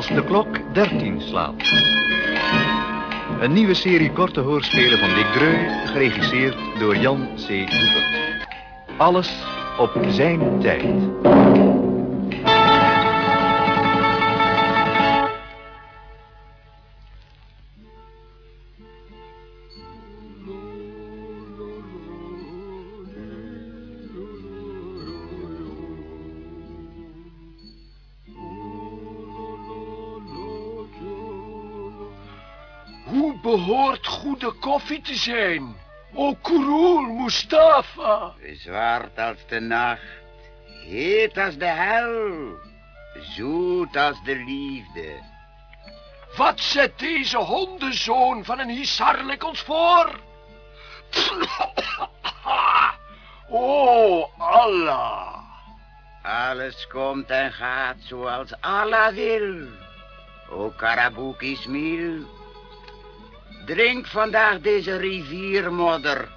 Als de klok 13 slaat. Een nieuwe serie korte hoorspelen van Dick Dreu, geregisseerd door Jan C. Hubert. Alles op zijn tijd. Te zijn? O Kurul Mustafa. Zwart als de nacht, heet als de hel, zoet als de liefde. Wat zet deze hondenzoon van een hisarlik ons voor? O Allah. Alles komt en gaat zoals Allah wil. O Karabouk Ismail, drink vandaag deze riviermodder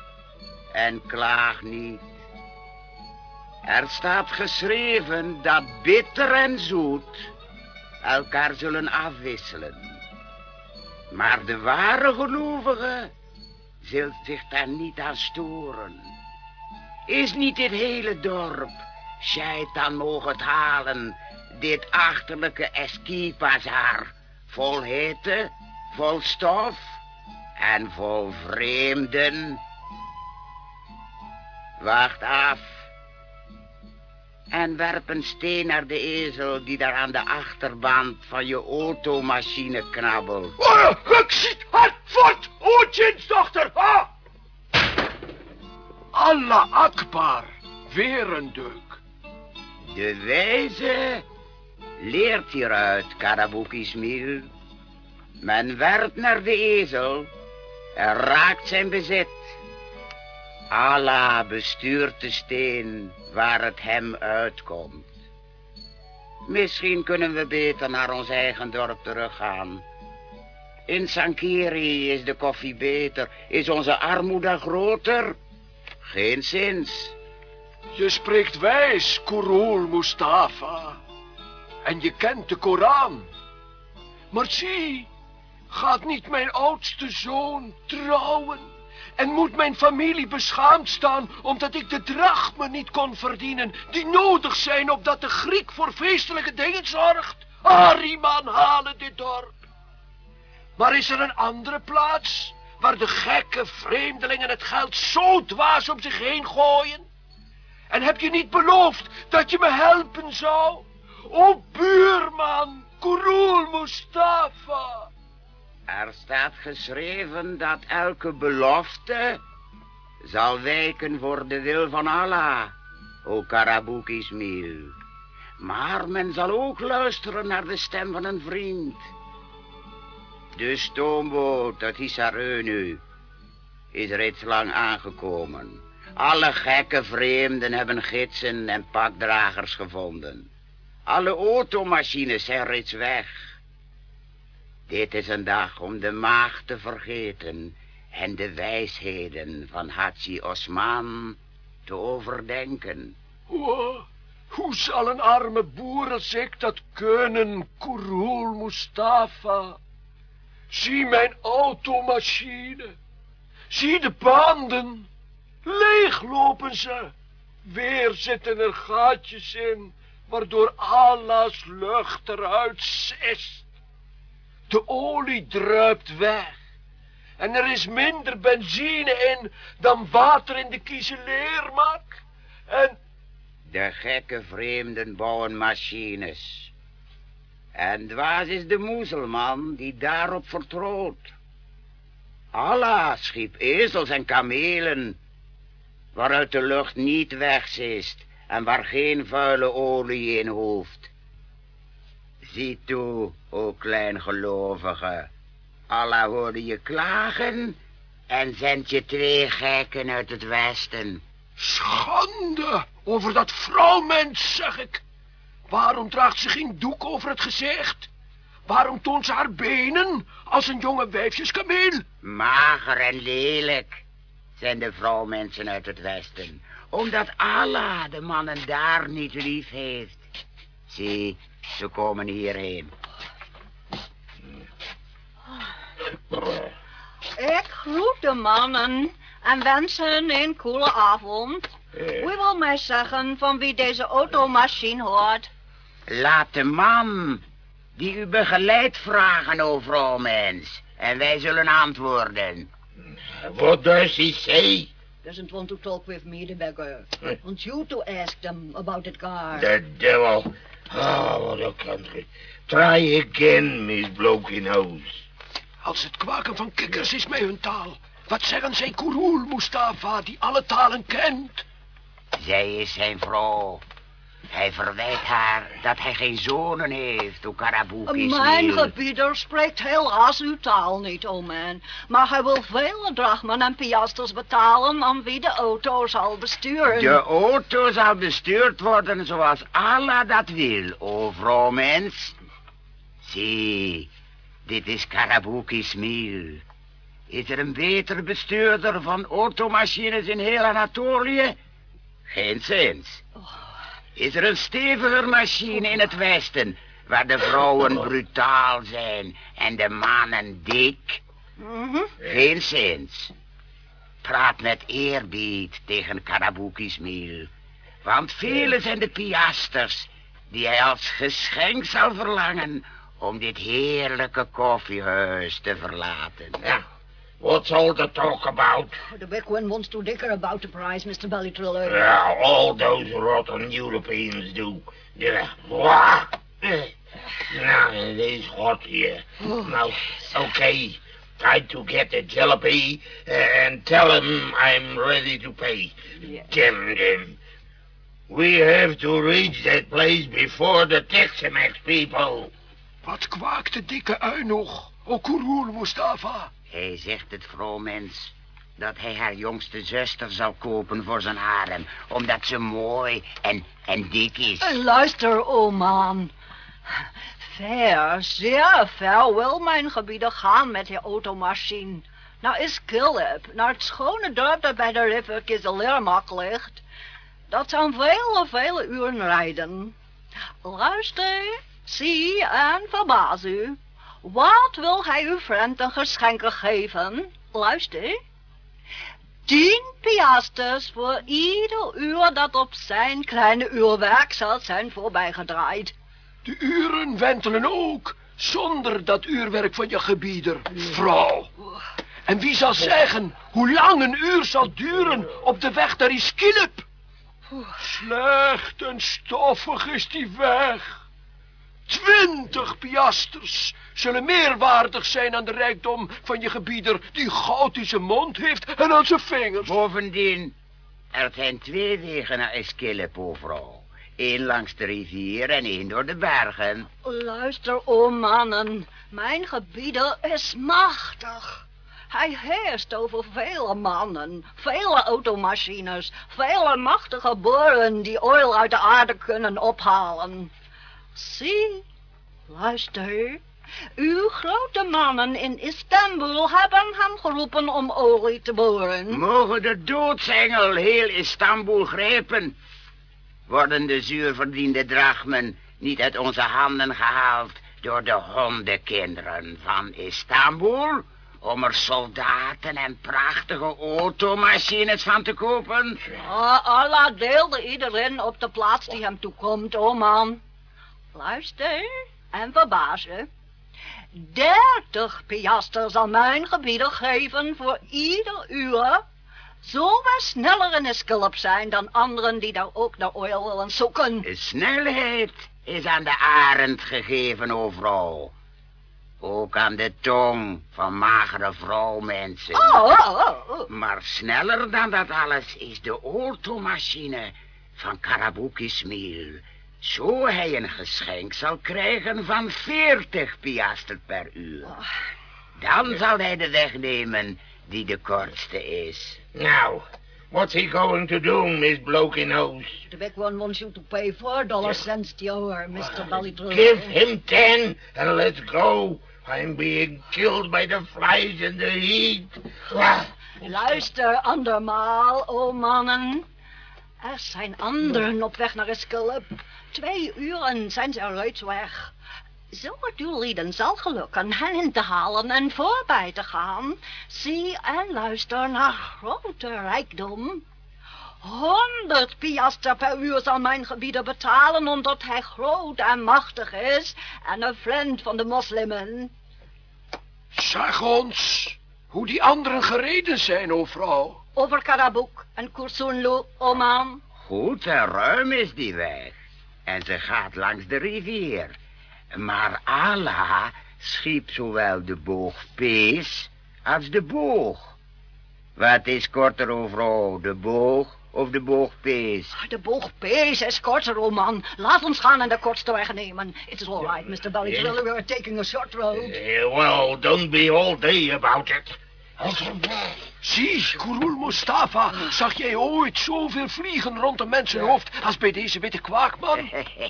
en klaag niet. Er staat geschreven dat bitter en zoet elkaar zullen afwisselen. Maar de ware gelovige zult zich daar niet aan storen. Is niet dit hele dorp, shaitan mogen het halen, dit achterlijke Eskipazar, vol hitte, vol stof en vol vreemden? Wacht af en werp een steen naar de ezel die daar aan de achterband van je automachine knabbelt. Oh, ik ziet hard voort, o Jinsdochter. Ah! Allah Akbar, weer een deuk. De wijze leert hieruit, Karabouk Ismail. Men werpt naar de ezel en raakt zijn bezit. Allah bestuurt de steen waar het hem uitkomt. Misschien kunnen we beter naar ons eigen dorp teruggaan. In Sankiri is de koffie beter. Is onze armoede groter? Geen zins. Je spreekt wijs, Kurul Mustafa. En je kent de Koran. Maar zie, gaat niet mijn oudste zoon trouwen? En moet mijn familie beschaamd staan omdat ik de drachme niet kon verdienen die nodig zijn opdat de Griek voor feestelijke dingen zorgt? Ariman halen dit dorp. Maar is er een andere plaats waar de gekke vreemdelingen het geld zo dwaas om zich heen gooien? En heb je niet beloofd dat je me helpen zou? O buurman, Kurul Mustafa. Er staat geschreven dat elke belofte zal wijken voor de wil van Allah, o Karabouk Ismail. Maar men zal ook luisteren naar de stem van een vriend. De stoomboot uit Isarenu is reeds lang aangekomen. Alle gekke vreemden hebben gidsen en pakdragers gevonden. Alle automachines zijn reeds weg. Dit is een dag om de maag te vergeten en de wijsheden van Haji Osman te overdenken. Hoe zal een arme boer als ik dat kunnen, Kurul Mustafa? Zie mijn automachine. Zie de banden. Leeg lopen ze. Weer zitten er gaatjes in, waardoor Allah's lucht eruit sist. De olie druipt weg. En er is minder benzine in dan water in de kiezeleermak. En... De gekke vreemden bouwen machines. En dwaas is de moezelman die daarop vertrouwt. Allah schiep ezels en kamelen, waaruit de lucht niet wegzist en waar geen vuile olie in hoeft. Zie toe, o kleingelovige, Allah hoorde je klagen en zendt je twee gekken uit het westen. Schande over dat vrouwmens, zeg ik. Waarom draagt ze geen doek over het gezicht? Waarom toont ze haar benen als een jonge wijfjeskameel? Mager en lelijk zijn de vrouwmensen uit het westen, omdat Allah de mannen daar niet lief heeft. Zie, ze komen hierheen. Ik groet de mannen en wens hen een koele avond. Wie wil mij zeggen van wie deze automachine hoort? Laat de man die u begeleidt vragen, o vrouw mens. En wij zullen antwoorden. What does he say? Doesn't want to talk with me, the beggar. Want you to ask them about that car. The devil. Oh, what a country. Try again, Miss Blokinose. Als het kwaken van kikkers is met hun taal. Wat zeggen zij Kurul Mustafa, die alle talen kent? Zij is zijn vrouw. Hij verwijt haar dat hij geen zonen heeft, o Karabuki Mijn gebieder spreekt helaas uw taal niet, o man. Maar hij wil vele drachmen en piasters betalen aan wie de auto zal besturen. De auto zal bestuurd worden zoals Allah dat wil, o vrouw mens. Zie, dit is Karabuki Smil. Is er een beter bestuurder van automachines in heel Anatolië? Geen zins. Is er een steviger machine in het westen, waar de vrouwen brutaal zijn en de mannen dik? Mhm. Geen zins. Praat met eerbied tegen Karabuki Smil. Want vele zijn de piasters die hij als geschenk zal verlangen om dit heerlijke koffiehuis te verlaten. Yeah. What's all the talk about? The big one wants to dicker about the prize, Mr. Belly Triller. Yeah, all those rotten Europeans do. Yeah. Wah. Eh. Now, it is hot here. Now, okay. Try to get the jalopy uh, and tell him I'm ready to pay. Damn them. We have to reach that place before the Tex-Mex people. Wat kwaakt de dikke ui nog, o Kurul Mustafa? Hij zegt het vrouwmens dat hij haar jongste zuster zal kopen voor zijn harem, omdat ze mooi en, en dik is. Eh, Luister, o man. Ver, zeer ver wil mijn gebieden gaan met die automachine. Nou is Kilip, naar het schone dorp dat bij de river Kizeleermak ligt. Dat zijn vele, vele uren rijden. Luister, zie en verbaas u. Wat wil hij uw vriend een geschenken geven? Luister. Tien piasters voor ieder uur dat op zijn kleine uurwerk zal zijn voorbijgedraaid. De uren wentelen ook, zonder dat uurwerk van je gebieder, vrouw. En wie zal zeggen hoe lang een uur zal duren op de weg naar Iskilip? Slecht en stoffig is die weg. Twintig piasters zullen meer waardig zijn aan de rijkdom van je gebieder die goud in zijn mond heeft en aan zijn vingers. Bovendien, er zijn twee wegen naar Eskilip, o vrouw. Eén langs de rivier en één door de bergen. Luister, o mannen, mijn gebieder is machtig. Hij heerst over vele mannen, vele automachines, vele machtige boren die oil uit de aarde kunnen ophalen. Zie, luister, uw grote mannen in Istanbul hebben hem geroepen om olie te boren. Mogen de doodsengel heel Istanbul grijpen? Worden de zuurverdiende drachmen niet uit onze handen gehaald door de hondenkinderen van Istanbul? Om er soldaten en prachtige automachines van te kopen? Ah, Allah deelde iedereen op de plaats die hem toekomt, o man. Luister en verbazen. Dertig piaster zal mijn gebieder geven voor ieder uur. Zo we sneller in de skulp zijn dan anderen die daar ook naar oil willen zoeken. De snelheid is aan de arend gegeven, o vrouw. Ook aan de tong van magere vrouwmensen. Oh, oh, oh. Maar sneller dan dat alles is de automachine van Karabuki Smil. Zo hij een geschenk zal krijgen van veertig piaster per uur. Dan zal hij de weg nemen die de kortste is. Now, what's he going to do, Miss Blokinose? The big one wants you to pay four dollar cents the hour, Mr. Belly Give him ten and let's go. I'm being killed by the flies and the heat. Luister andermaal, o mannen. Er zijn anderen op weg naar Esculp. Twee uren zijn ze reeds weg. Zo het dan zal gelukken hen te halen en voorbij te gaan, zie en luister naar grote rijkdom. Honderd piastra per uur zal mijn gebieder betalen, omdat hij groot en machtig is en een vriend van de moslimen. Zeg ons hoe die anderen gereden zijn, o vrouw. Over Karabuk en Kursunlu, Oman. Goed en ruim is die weg. En ze gaat langs de rivier. Maar Allah schiep zowel de boog Pees als de boog. Wat is korter, o vrouw, de boog of de boog Pees? De boog Pees is korter, oh man. Laat ons gaan en de kortste weg nemen. It is all right, Mr. Bellytriller. We are taking a short road. Well, don't be all day about it. Zie, Kurul Mustafa, zag jij ooit zoveel vliegen rond een mensenhoofd als bij deze witte kwaakman?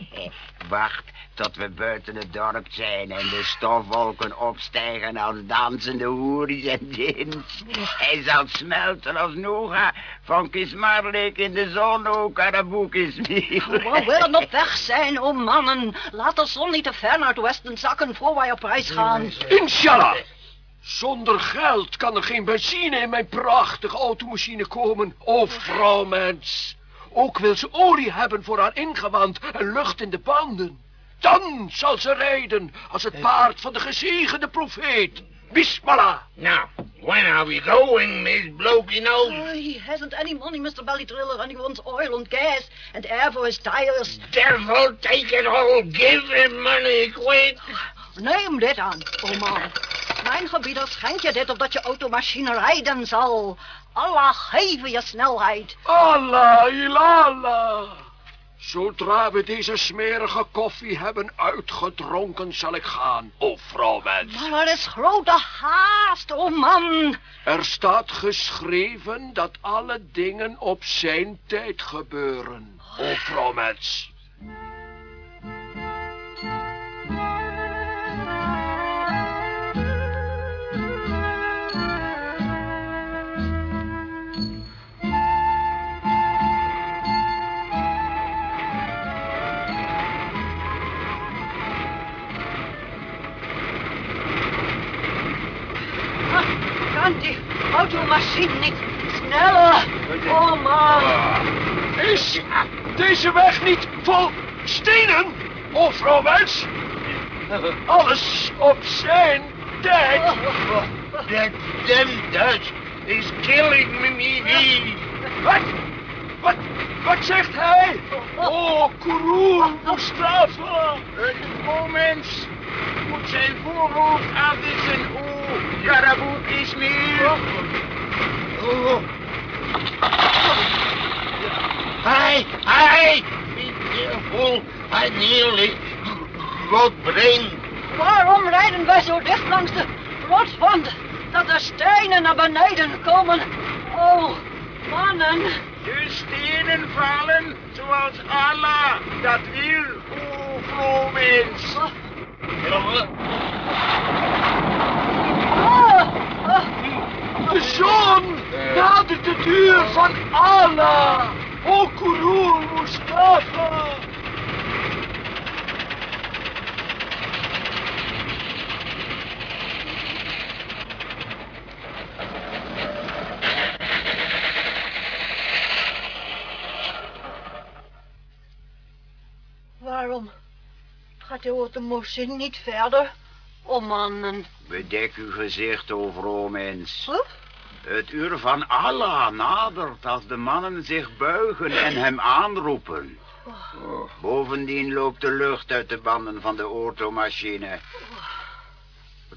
Wacht tot we buiten het dorp zijn en de stofwolken opstijgen als dansende hoeries en dins. Hij zal smelten als Noga van Kismarlik in de zon, o Karaboek is We willen op weg zijn, oh mannen. Laat de zon niet te ver naar het westen zakken voor wij op reis gaan. Inshallah! Zonder geld kan er geen benzine in mijn prachtige automachine komen, o vrouwmens. Ook wil ze olie hebben voor haar ingewand en lucht in de banden. Dan zal ze rijden als het paard van de gezegende profeet. Bismillah! Now, when are we going, Miss Blokey Nose? Oh, he hasn't any money, Mr. Bellytriller, and he wants oil and gas and air for his tires. Devil take it all, give him money, quick. Neem dit aan, oh man. Mijn gebieder schenkt je dit opdat je automachine rijden zal. Allah geven je snelheid. Allah ilala. Zodra we deze smerige koffie hebben uitgedronken, zal ik gaan, o vrouwmens. Maar er is grote haast, oh man. Er staat geschreven dat alle dingen op zijn tijd gebeuren, o vrouwmens. Deze weg niet vol stenen, o vrouwmens? Alles op zijn tijd. That damn Dutch is killing me. Wat? Wat? Wat zegt hij? Oh, Kurul Mustafa. Een moment moet zijn voorhoofd afwissen, o Karaboek Ismail. Oh. Hi, hi. Be careful. I nearly got brain. Waarom rijden wij zo dicht langs de rotswand? Dat er stenen naar beneden komen. Oh, mannen. De stenen vallen zoals Allah dat wil, o vrouwmens. Oh, oh. De zon nadert de deur van Allah. O Kurul Mustafa. Waarom gaat de automachine niet verder? Oh mannen. Bedek uw gezicht, o vrouwmens. Huh? Het uur van Allah nadert als de mannen zich buigen en hem aanroepen. Bovendien loopt de lucht uit de banden van de automachine.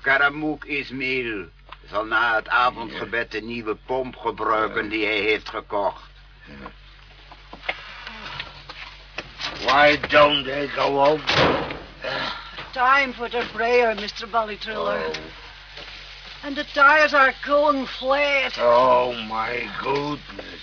Karamouk Ismail zal na het avondgebed de nieuwe pomp gebruiken die hij heeft gekocht. Why don't they go over? Time for the prayer, Mr. Bellytriller. And the tires are going flat. Oh, my goodness.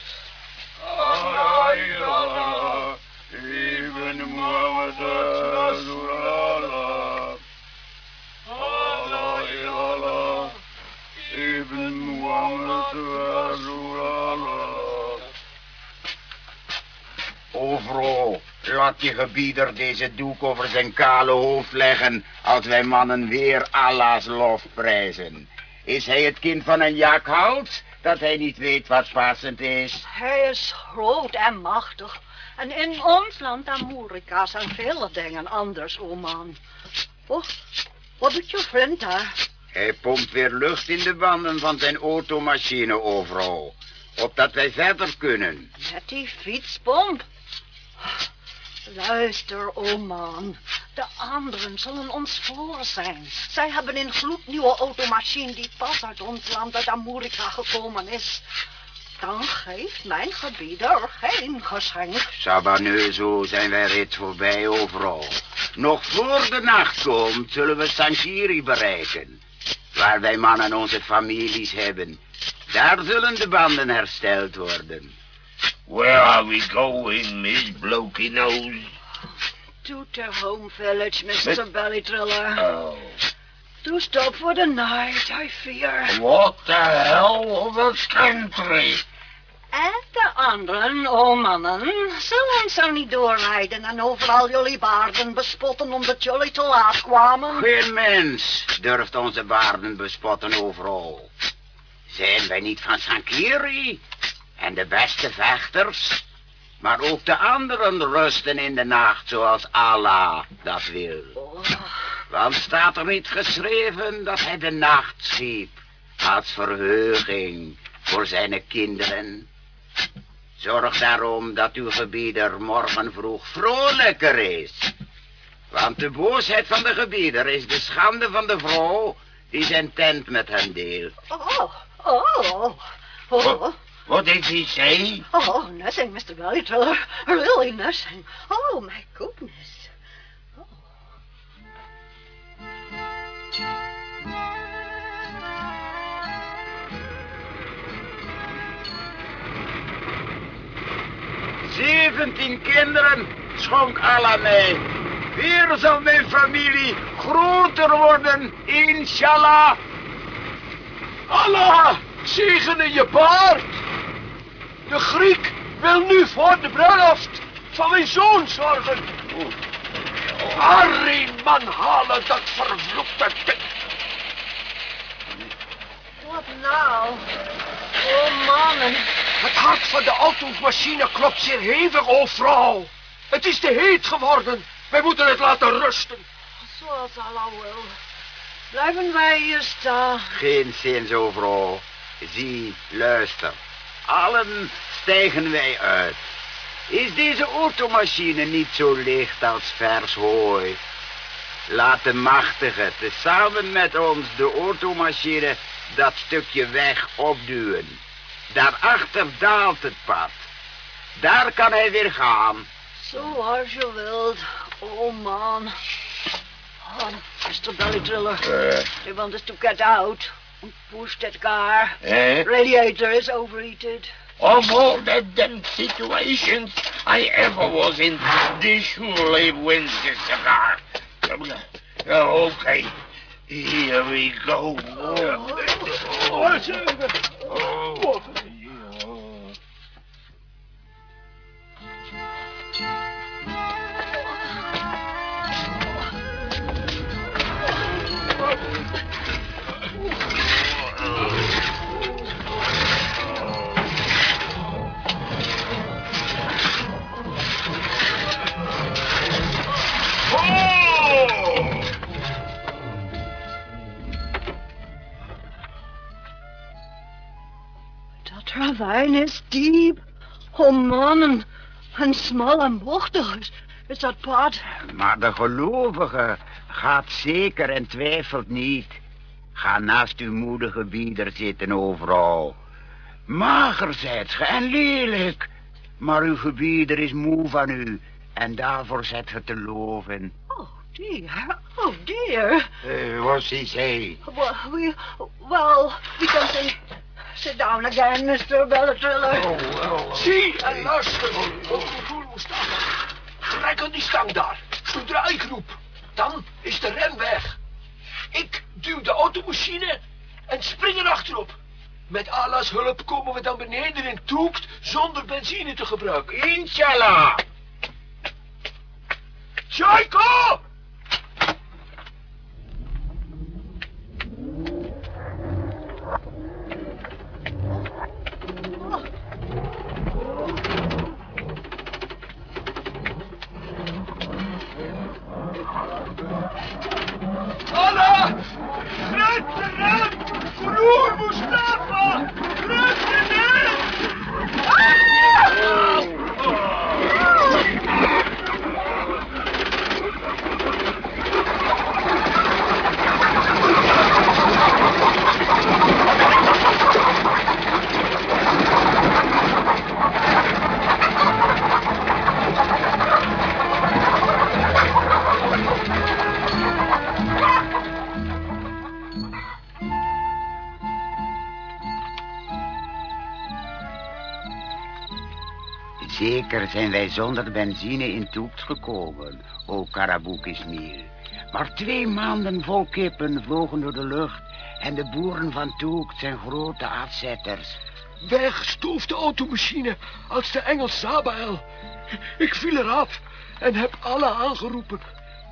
Overal, laat je gebieder deze doek over zijn kale hoofd leggen... als wij mannen weer Allah's lof prijzen. Is hij het kind van een jakhals, dat hij niet weet wat passend is? Hij is groot en machtig. En in ons land Amerika zijn vele dingen anders, o man. Oh, wat doet je vriend daar? Hij pompt weer lucht in de banden van zijn automachine overal. Opdat wij verder kunnen. Met die fietspomp. Luister, o man. De anderen zullen ons voor zijn. Zij hebben een gloednieuwe automachine die pas uit ons land, uit Amerika gekomen is. Dan geeft mijn gebieder geen geschenk. Sabaneuzo zijn wij reeds voorbij overal. Nog voor de nacht komt, zullen we Sankiri bereiken. Waar wij mannen onze families hebben. Daar zullen de banden hersteld worden. Where are we going, Miss Blokey Nose? To the home village, Mr. Belly Triller. Oh, To stop for the night, I fear. what the hell of a country. En de anderen, o mannen, zullen zo niet doorrijden en overal jullie baarden bespotten omdat jullie te laat kwamen. Geen mens durft onze baarden bespotten overal. Zijn wij niet van Sankiri? En de beste vechters? Maar ook de anderen rusten in de nacht zoals Allah dat wil. Oh, Want staat er niet geschreven dat hij de nacht schiep als verheuging voor zijn kinderen? Zorg daarom dat uw gebieder morgen vroeg vrolijker is. Want de boosheid van de gebieder is de schande van de vrouw die zijn tent met hem deelt. oh, oh, oh. What did he say? Oh, nothing, Mr. Belly Triller. Really nothing. Oh, my goodness. Zeventien kinderen schonk Allah mij. Weer zal mijn familie groter worden, inshallah. Allah, zegene je paard. De Griek wil nu voor de bruiloft van mijn zoon zorgen. Harry man halen dat vervloekte pik. Wat nou? Oh, mannen. Het hart van de automachine klopt zeer hevig, o vrouw. Het is te heet geworden. Wij moeten het laten rusten. Zoals Allah wil. Blijven wij hier staan. Geen zins overal. Zie, luister. Allen stijgen wij uit. Is deze automachine niet zo licht als vers hooi? Laat de machtige tezamen met ons de automachine dat stukje weg opduwen. Daarachter daalt het pad. Daar kan hij weer gaan. Zoals je wilt. Oh, man. Oh, Mr. Belly Triller. Uh, They want us to get out. And Push that car. eh? Radiator is overheated. Of all the damn situations I ever was in, this surely wins the cigar. Uh, okay, here we go. Oh. Dat ravijn is diep. Oh, mannen. En smal en bochtig is, is dat pad. Maar de gelovige gaat zeker en twijfelt niet. Ga naast uw moedige bieder zitten overal. Mager zijt ge en lelijk. Maar uw gebieder is moe van u. En daarvoor zet ge te loven. Oh, dear. Oh, dear. Uh, wat is hij? Well, we, well, we can say... Sit down again, Mr. Bellatriller. Oh, Zie en luister. O gevoel Mustafa. Trek aan die stang daar. Zodra ik roep, dan is de rem weg. Ik duw de automachine en spring er achterop. Met Allah's hulp komen we dan beneden in Toekt zonder benzine te gebruiken. Inshallah. Jaiko! Zeker zijn wij zonder benzine in Toekt gekomen, o Karabukismil. Maar twee maanden vol kippen vlogen door de lucht... en de boeren van Toekt zijn grote afzetters. Wegstoof de automachine als de engel Sabael. Ik viel eraf en heb alle aangeroepen.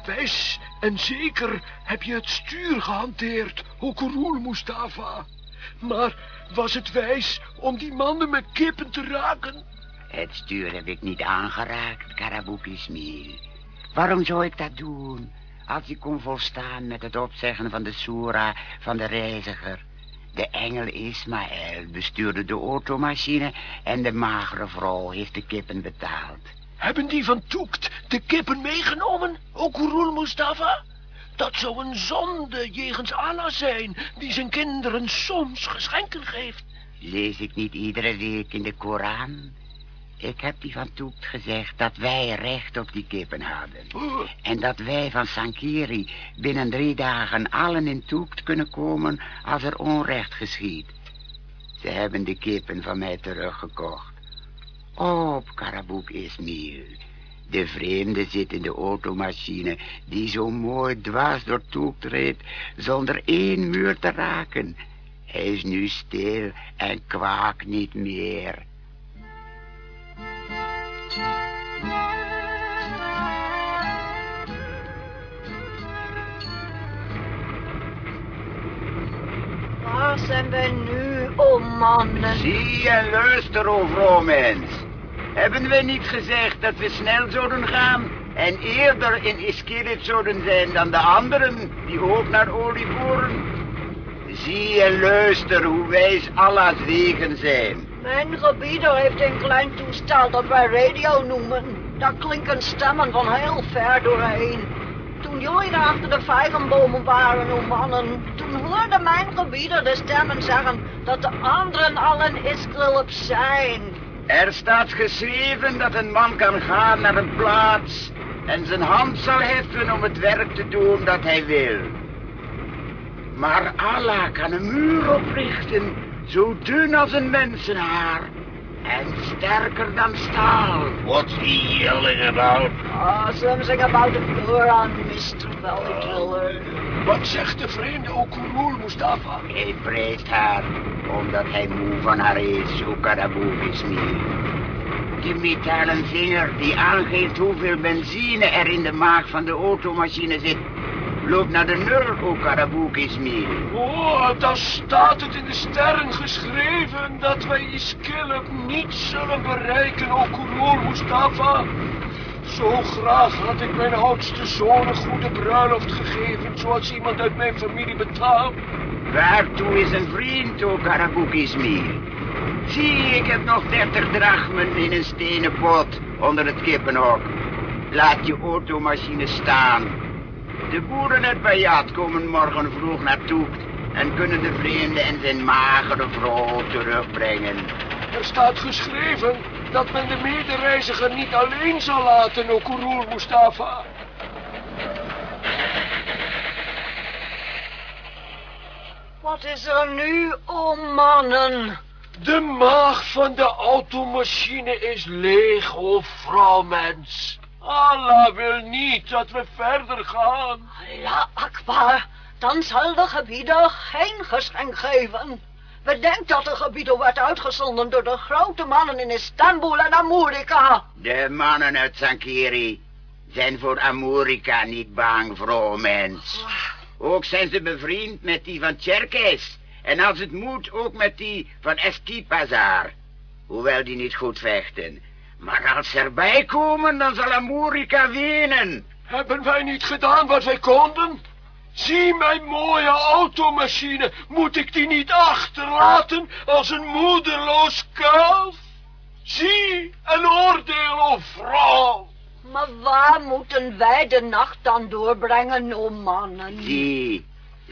Wijs en zeker heb je het stuur gehanteerd, Okurul Mustafa. Maar was het wijs om die mannen met kippen te raken? Het stuur heb ik niet aangeraakt, Karabukismil. Waarom zou ik dat doen? Als ik kon volstaan met het opzeggen van de soera van de reiziger. De engel Ismaël bestuurde de automachine en de magere vrouw heeft de kippen betaald. Hebben die van Toekt de kippen meegenomen, Okurul Mustafa? Dat zou een zonde jegens Allah zijn, die zijn kinderen soms geschenken geeft. Lees ik niet iedere week in de Koran? Ik heb die van Toekt gezegd dat wij recht op die kippen hadden. Oh, En dat wij van Sankiri binnen drie dagen allen in Toekt kunnen komen als er onrecht geschiet. Ze hebben de kippen van mij teruggekocht. Op, Karabuk Ismail. De vreemde zit in de automachine die zo mooi dwars door Toekt reed zonder één muur te raken. Hij is nu stil en kwaakt niet meer. Waar zijn wij nu, o mannen? Zie en luister, o vrouwmens. Hebben wij niet gezegd dat we snel zouden gaan en eerder in Iskirit zouden zijn dan de anderen die ook naar olie voeren? Zie en luister hoe wijs Allah's wegen zijn. Mijn gebieder heeft een klein toestel dat wij radio noemen. Daar klinken stemmen van heel ver doorheen. Toen jullie achter de vijgenbomen waren, o mannen, toen hoorde mijn gebieder de stemmen zeggen dat de anderen allen Iskrilp zijn. Er staat geschreven dat een man kan gaan naar een plaats en zijn hand zal heffen om het werk te doen dat hij wil. Maar Allah kan een muur oprichten, zo dun als een mensenhaar en sterker dan staal. What's he yelling about? Ah, something about the Quran, Mr. Valley Driller. Wat zegt de vreemde Okurul Mustafa? Hij prijst haar, omdat hij moe van haar is, hoe Karaboek is niet. Die metalen vinger die aangeeft hoeveel benzine er in de maag van de automachine zit, loopt naar de is niet. Oh, daar staat het in de sterren geschreven dat wij Iskilip niet zullen bereiken, Okurul Mustafa. Zo graag had ik mijn oudste zoon een goede bruiloft gegeven, zoals iemand uit mijn familie betaamt. Waartoe is een vriend, o niet. Zie, ik heb nog dertig drachmen in een stenen pot onder het kippenhok. Laat je automachine staan. De boeren uit Bayat komen morgen vroeg naar Toekt en kunnen de vreemde en zijn magere vrouw terugbrengen. Er staat geschreven dat men de medereiziger niet alleen zal laten, Okurul Mustafa. Wat is er nu, o mannen? De maag van de automachine is leeg, o vrouwmens. Allah wil niet dat we verder gaan. Allah Akbar, dan zal de gebieder geen geschenk geven. Bedenk dat de gebieder werd uitgezonden door de grote mannen in Istanbul en Amerika. De mannen uit Sankiri. zijn voor Amerika niet bang, vrouw mens. Ook zijn ze bevriend met die van Cherkes. En als het moet, ook met die van Eskipazar. Hoewel die niet goed vechten. Maar als ze erbij komen, dan zal Amerika winnen. Hebben wij niet gedaan wat wij konden? Zie mijn mooie automachine. Moet ik die niet achterlaten als een moederloos kalf? Zie, een oordeel, o vrouw. Maar waar moeten wij de nacht dan doorbrengen, o mannen? Zie,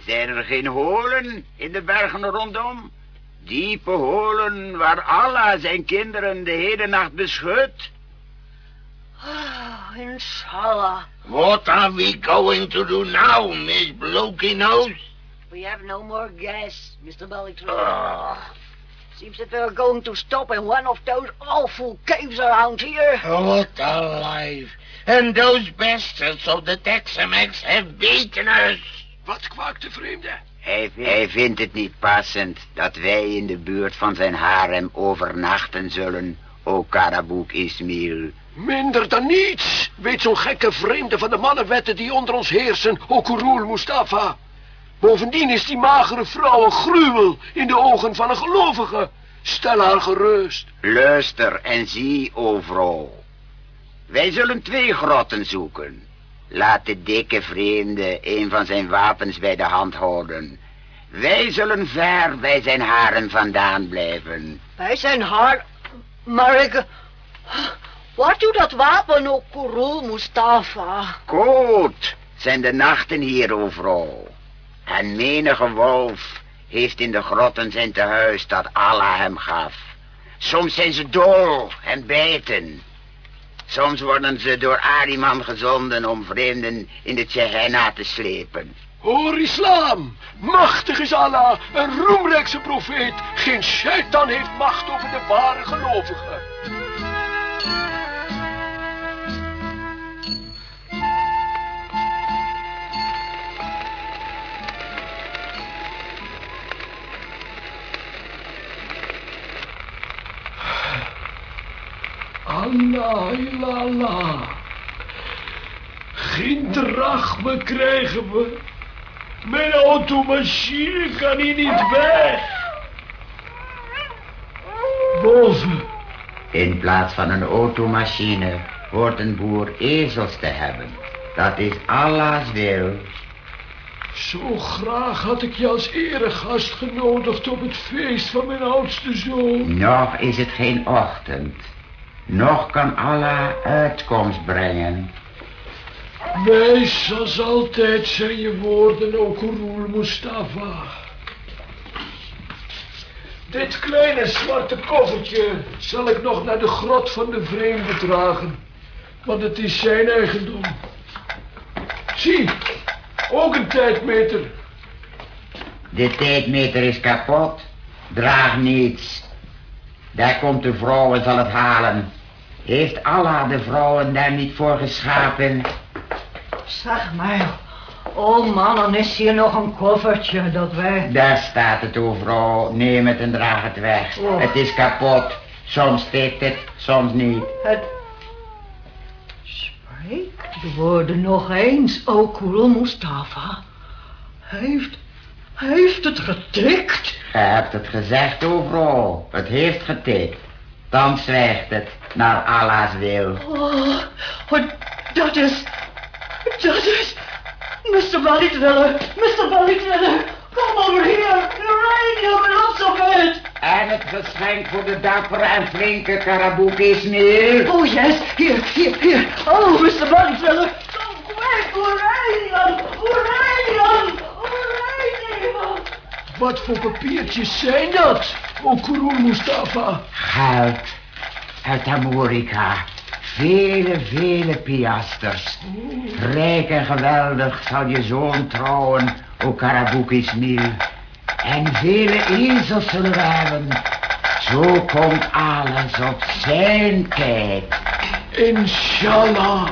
zijn er geen holen in de bergen rondom? Diepe holen waar Allah zijn kinderen de hele nacht beschut? Ah, inshallah. What are we going to do now, Miss Blokey Nose? We have no more gas, Mr. Bellytree. Ah, Seems that we're going to stop in one of those awful caves around here. what a life. And those bastards of the Tex-Mex have beaten us. Wat kwaakt de vreemde? Hij, hij vindt het niet passend dat wij in de buurt van zijn harem overnachten zullen, o Karabouk Ismail. Minder dan niets weet zo'n gekke vreemde van de mannenwetten die onder ons heersen, o Kurul Mustafa. Bovendien is die magere vrouw een gruwel in de ogen van een gelovige. Stel haar gerust. Luister en zie, o vrouw. Wij zullen twee grotten zoeken. Laat de dikke vreemde een van zijn wapens bij de hand houden. Wij zullen ver bij zijn haren vandaan blijven. Wij zijn haar... Maar ik... Waar doet dat wapen ook, Kurul Mustafa? Koud zijn de nachten hier, o vrouw. En menige wolf heeft in de grotten zijn tehuis dat Allah hem gaf. Soms zijn ze dol en bijten. Soms worden ze door Ariman gezonden om vreemden in de Tsjehenna te slepen. Hoor islam, machtig is Allah, een roemrijkse profeet. Geen shaitan heeft macht over de ware gelovigen. Allah, ilallah. Geen drachme krijgen we. Mijn automachine kan hier niet weg. Boven. In plaats van een automachine hoort een boer ezels te hebben. Dat is Allah's wil. Zo graag had ik je als eregast genodigd op het feest van mijn oudste zoon. Nog is het geen ochtend. Nog kan Allah uitkomst brengen. Wijs als altijd zijn je woorden, o Kurul Mustafa. Dit kleine zwarte koffertje zal ik nog naar de grot van de vreemde dragen. Want het is zijn eigendom. Zie, ook een tijdmeter. De tijdmeter is kapot. Draag niets. Daar komt de vrouw en zal het halen. Heeft Allah de vrouwen daar niet voor geschapen? Zeg maar. Oh man, dan is hier nog een koffertje dat wij... Daar staat het, o vrouw. Neem het en draag het weg. Oh. Het is kapot. Soms steekt het, soms niet. Het... Spreek de woorden nog eens, o Kurul Mustafa. Heeft... Heeft het getikt. Ge hebt het gezegd, o vrouw. Het heeft getikt. Dan zwijgt het naar Allah's wil. Oh, oh, dat is... Dat is... Mr. Bellytriller, Mr. Bellytriller, kom over hier. Uranium lots of it. En het geschenk voor de dappere en flinke Karabouk is meer. Oh yes, hier, hier, hier. Oh, Mr. Bellytriller. Kom quick, uranium, uranium. Wat voor papiertjes zijn dat, o Kurul Mustafa? Geld uit Amerika. Vele, vele piasters. Rijk en geweldig zal je zoon trouwen, o Karabouk Ismail. En vele ezels zullen we hebben. Zo komt alles op zijn tijd. Inshallah.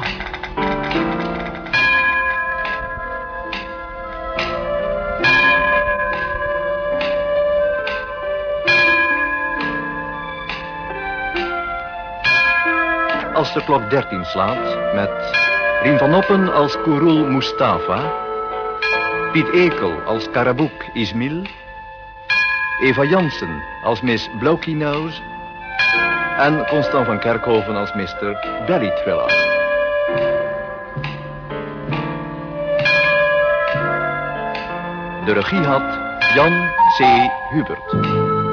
Als de klok 13 slaat met Rien van Oppen als Kourul Mustafa. Piet Ekel als Karabouk Ismail. Eva Jansen als Miss Blokey Nose. En Constant van Kerkhoven als Mr. Belly Thriller. De regie had Jan C. Hubert.